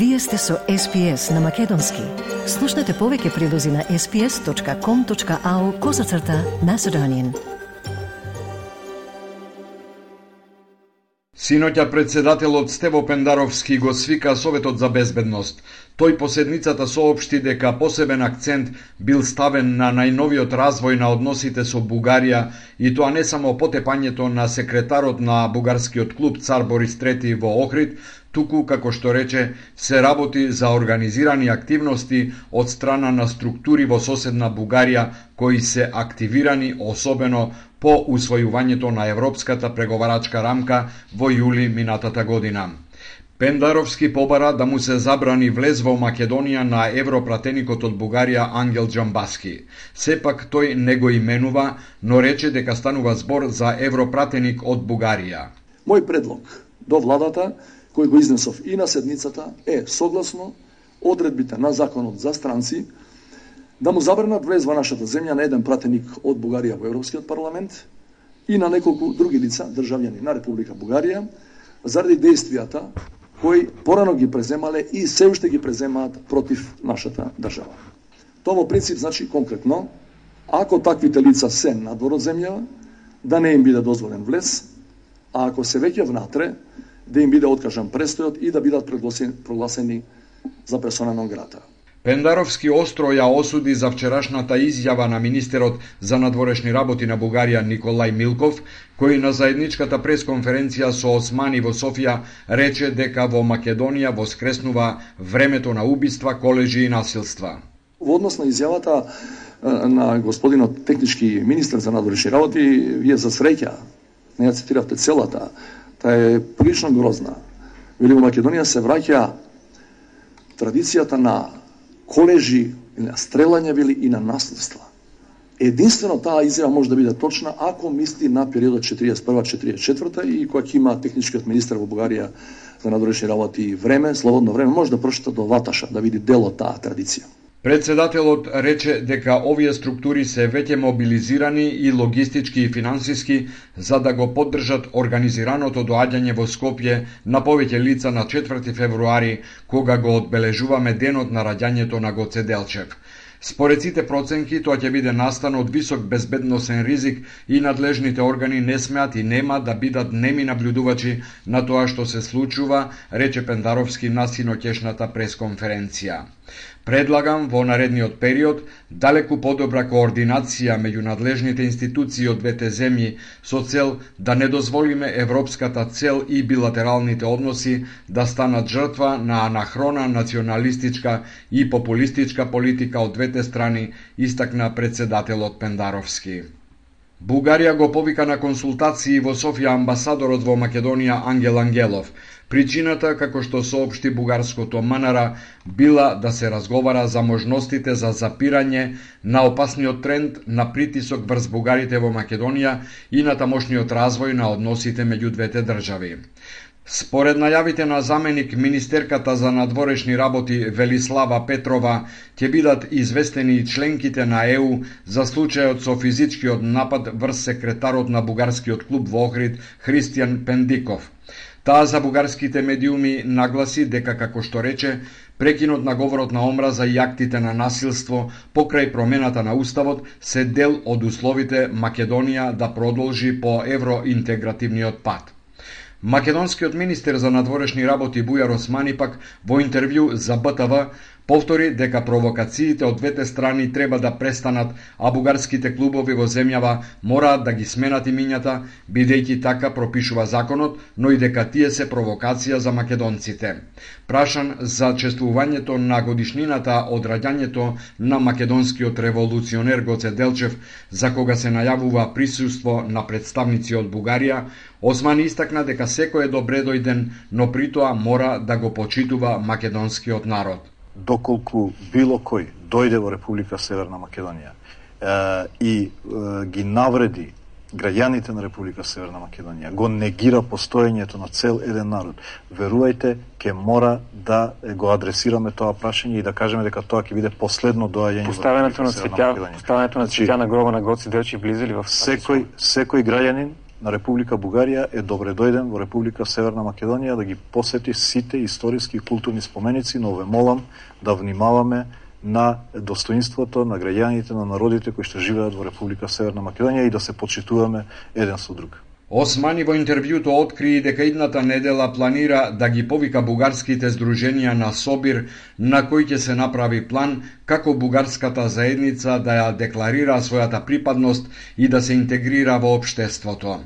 Вие сте со SPS на Македонски. Слушнете повеќе прилози на sps.com.au козацрта на Седонин. Синоќа председателот Стево Пендаровски го свика Советот за безбедност. Тој поседницата соопшти дека посебен акцент бил ставен на најновиот развој на односите со Бугарија и тоа не само потепањето на секретарот на бугарскиот клуб Цар Борис III во Охрид, туку, како што рече, се работи за организирани активности од страна на структури во соседна Бугарија кои се активирани особено по усвојувањето на Европската преговарачка рамка во јули минатата година. Пендаровски побара да му се забрани влез во Македонија на европратеникот од Бугарија Ангел Джамбаски. Сепак тој не го именува, но рече дека станува збор за европратеник од Бугарија. Мој предлог до владата кој го изнесов и на седницата е согласно одредбите на законот за странци да му забранат влез во нашата земја на еден пратеник од Бугарија во Европскиот парламент и на неколку други лица, државјани на Република Бугарија, заради действијата кои порано ги преземале и се уште ги преземаат против нашата држава. Тоа во принцип значи конкретно, ако таквите лица се надвор од земја, да не им биде дозволен влез, а ако се веќе внатре, да им биде откажан престојот и да бидат прогласени за персона нон грата. Пендаровски остро ја осуди за вчерашната изјава на министерот за надворешни работи на Бугарија Николај Милков, кој на заедничката пресконференција со Османи во Софија рече дека во Македонија воскреснува времето на убиства, колежи и насилства. Во однос на изјавата на господинот технички министер за надворешни работи, вие за среќа, не ја цитиравте целата, та е прилично грозна. Вели во Македонија се враќа традицијата на колежи, на стрелање вели и на наследства. Единствено таа изјава може да биде точна ако мисли на периодот 41-44 и кога ќе има техничкиот министер во Бугарија за надворешни работи и време, слободно време, може да прочита до Ваташа, да види дел од таа традиција. Председателот рече дека овие структури се веќе мобилизирани и логистички и финансиски за да го поддржат организираното доаѓање во Скопје на повеќе лица на 4 февруари, кога го одбележуваме денот на раѓањето на Гоце Делчев. Според сите проценки, тоа ќе биде настан од висок безбедносен ризик и надлежните органи не смеат и нема да бидат неми наблюдувачи на тоа што се случува, рече Пендаровски на синоќешната пресконференција. Предлагам во наредниот период далеку подобра координација меѓу надлежните институции од двете земји со цел да не дозволиме европската цел и билатералните односи да станат жртва на анахрона националистичка и популистичка политика од двете страни, истакна председателот Пендаровски. Бугарија го повика на консултации во Софија амбасадорот во Македонија Ангел Ангелов. Причината, како што соопшти бугарското Манара, била да се разговара за можностите за запирање на опасниот тренд на притисок врз бугарите во Македонија и на тамошниот развој на односите меѓу двете држави. Според најавите на заменик министерката за надворешни работи Велислава Петрова, ќе бидат известени и членките на ЕУ за случајот со физичкиот напад врз секретарот на бугарскиот клуб во Охрид Христијан Пендиков. Таа за бугарските медиуми нагласи дека, како што рече, прекинот на говорот на омраза и актите на насилство покрај промената на Уставот се дел од условите Македонија да продолжи по евроинтегративниот пат. Македонскиот министер за надворешни работи Бујар Османи пак во интервју за БТВ повтори дека провокациите од двете страни треба да престанат, а бугарските клубови во земјава мораат да ги сменат имињата, бидејќи така пропишува законот, но и дека тие се провокација за македонците. Прашан за чествувањето на годишнината од раѓањето на македонскиот револуционер Гоце Делчев, за кога се најавува присуство на представници од Бугарија, Осман истакна дека секој е добре дојден, но притоа мора да го почитува македонскиот народ доколку било кој дојде во Република Северна Македонија е, и е, ги навреди граѓаните на Република Северна Македонија, го негира постоењето на цел еден народ, верувајте, ќе мора да го адресираме тоа прашање и да кажеме дека тоа ќе биде последно доаѓање поставянето на цветја, поставянето на значи, цветја на гроба на Гоци Делчи влизели во секој секој граѓанин на Република Бугарија е добре дојден во Република Северна Македонија да ги посети сите историски и културни споменици, но ве молам да внимаваме на достоинството на граѓаните, на народите кои што живеат во Република Северна Македонија и да се почитуваме еден со друг. Османи во интервјуто откри дека идната недела планира да ги повика бугарските здруженија на Собир на кој ќе се направи план како бугарската заедница да ја декларира својата припадност и да се интегрира во општеството.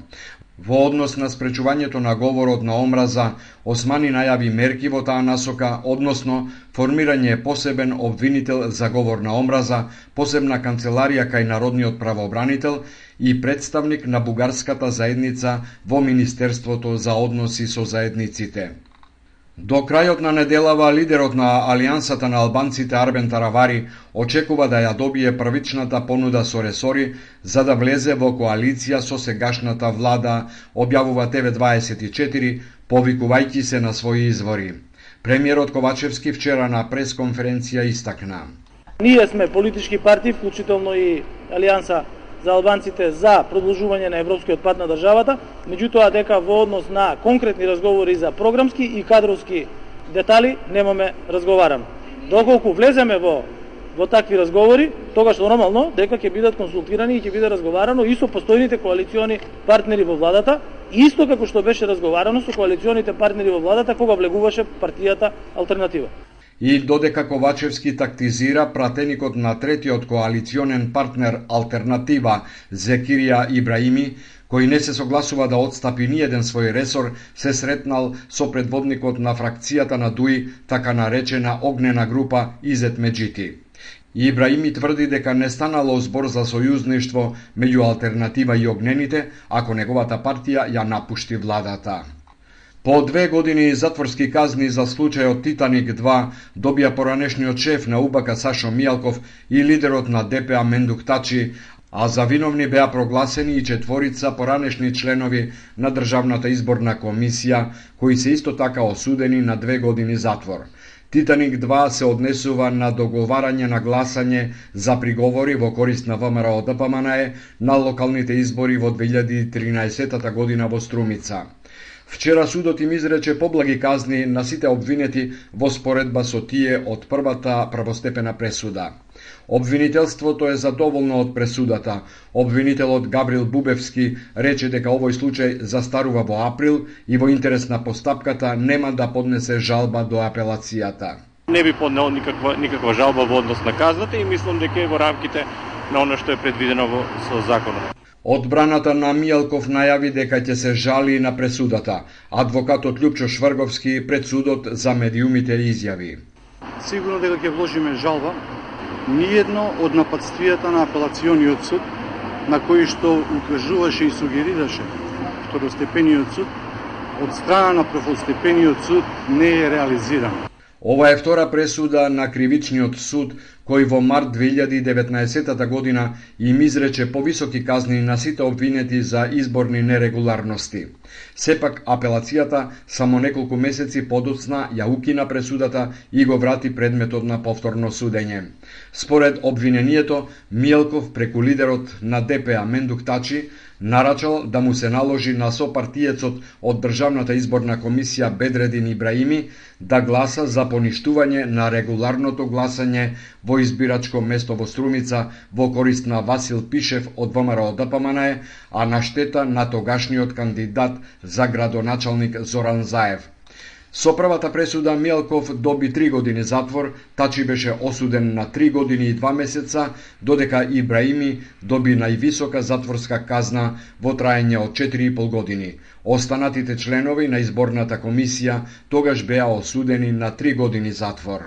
Во однос на спречувањето на говорот на омраза, Османи најави мерки во таа насока, односно формирање посебен обвинител за говор на омраза, посебна канцеларија кај Народниот правообранител и представник на бугарската заедница во Министерството за односи со заедниците. До крајот на неделава, лидерот на Алијансата на албанците Арбен Таравари очекува да ја добие првичната понуда со ресори за да влезе во коалиција со сегашната влада, објавува ТВ24, повикувајќи се на своји извори. Премиерот Ковачевски вчера на пресконференција истакна. Ние сме политички партии, вклучително и Алијанса за албанците за продолжување на европскиот пат на државата, меѓутоа дека во однос на конкретни разговори за програмски и кадровски детали немаме разговарам. Доколку влеземе во во такви разговори, тогаш нормално дека ќе бидат консултирани и ќе биде разговарано и со постојните коалициони партнери во владата, исто како што беше разговарано со коалиционите партнери во владата кога влегуваше партијата Алтернатива. И додека Ковачевски тактизира, пратеникот на третиот коалиционен партнер Алтернатива Зекирија Ибраими, кој не се согласува да отстапи ни еден свој ресор, се сретнал со предводникот на фракцијата на ДУИ, така наречена огнена група Изет Меджити. Ибраими тврди дека не станало збор за сојузништво меѓу Алтернатива и Огнените, ако неговата партија ја напушти владата. По две години затворски казни за случајот Титаник 2 добија поранешниот шеф на УБК Сашо Мијалков и лидерот на ДПА Мендук Тачи, а за виновни беа прогласени и четворица поранешни членови на Државната изборна комисија, кои се исто така осудени на две години затвор. Титаник 2 се однесува на договарање на гласање за приговори во корист на ВМРО ДПМНЕ на локалните избори во 2013 година во Струмица. Вчера судот им изрече поблаги казни на сите обвинети во споредба со тие од првата правостепена пресуда. Обвинителството е задоволно од пресудата. Обвинителот Габрил Бубевски рече дека овој случај застарува во април и во интерес на постапката нема да поднесе жалба до апелацијата. Не би поднел никаква, никаква жалба во однос на казната и мислам дека е во рамките на оно што е предвидено во, со законот. Одбраната на Мијалков најави дека ќе се жали на пресудата. Адвокатот Љупчо Шврговски пред судот за медиумите изјави. Сигурно дека ќе вложиме жалба. Ниедно од нападствијата на апелациониот суд, на кои што укажуваше и сугерираше второстепениот суд, од страна на првостепениот суд не е реализирано. Ова е втора пресуда на кривичниот суд кој во март 2019 година им изрече повисоки казни на сите обвинети за изборни нерегуларности. Сепак апелацијата само неколку месеци подоцна ја укина пресудата и го врати предметот на повторно судење. Според обвинението, Миелков преку лидерот на ДПА Мендук Тачи нарачал да му се наложи на сопартиецот од Државната изборна комисија Бедредин Ибраими да гласа за поништување на регуларното гласање во избирачко место во Струмица во корист на Васил Пишев од ВМРО ДПМН, а на штета на тогашниот кандидат за градоначалник Зоран Заев. Со првата пресуда Мелков доби 3 години затвор, Тачи беше осуден на 3 години и два месеца, додека Ибраими доби највисока затворска казна во траење од 4,5 години. Останатите членови на изборната комисија тогаш беа осудени на 3 години затвор.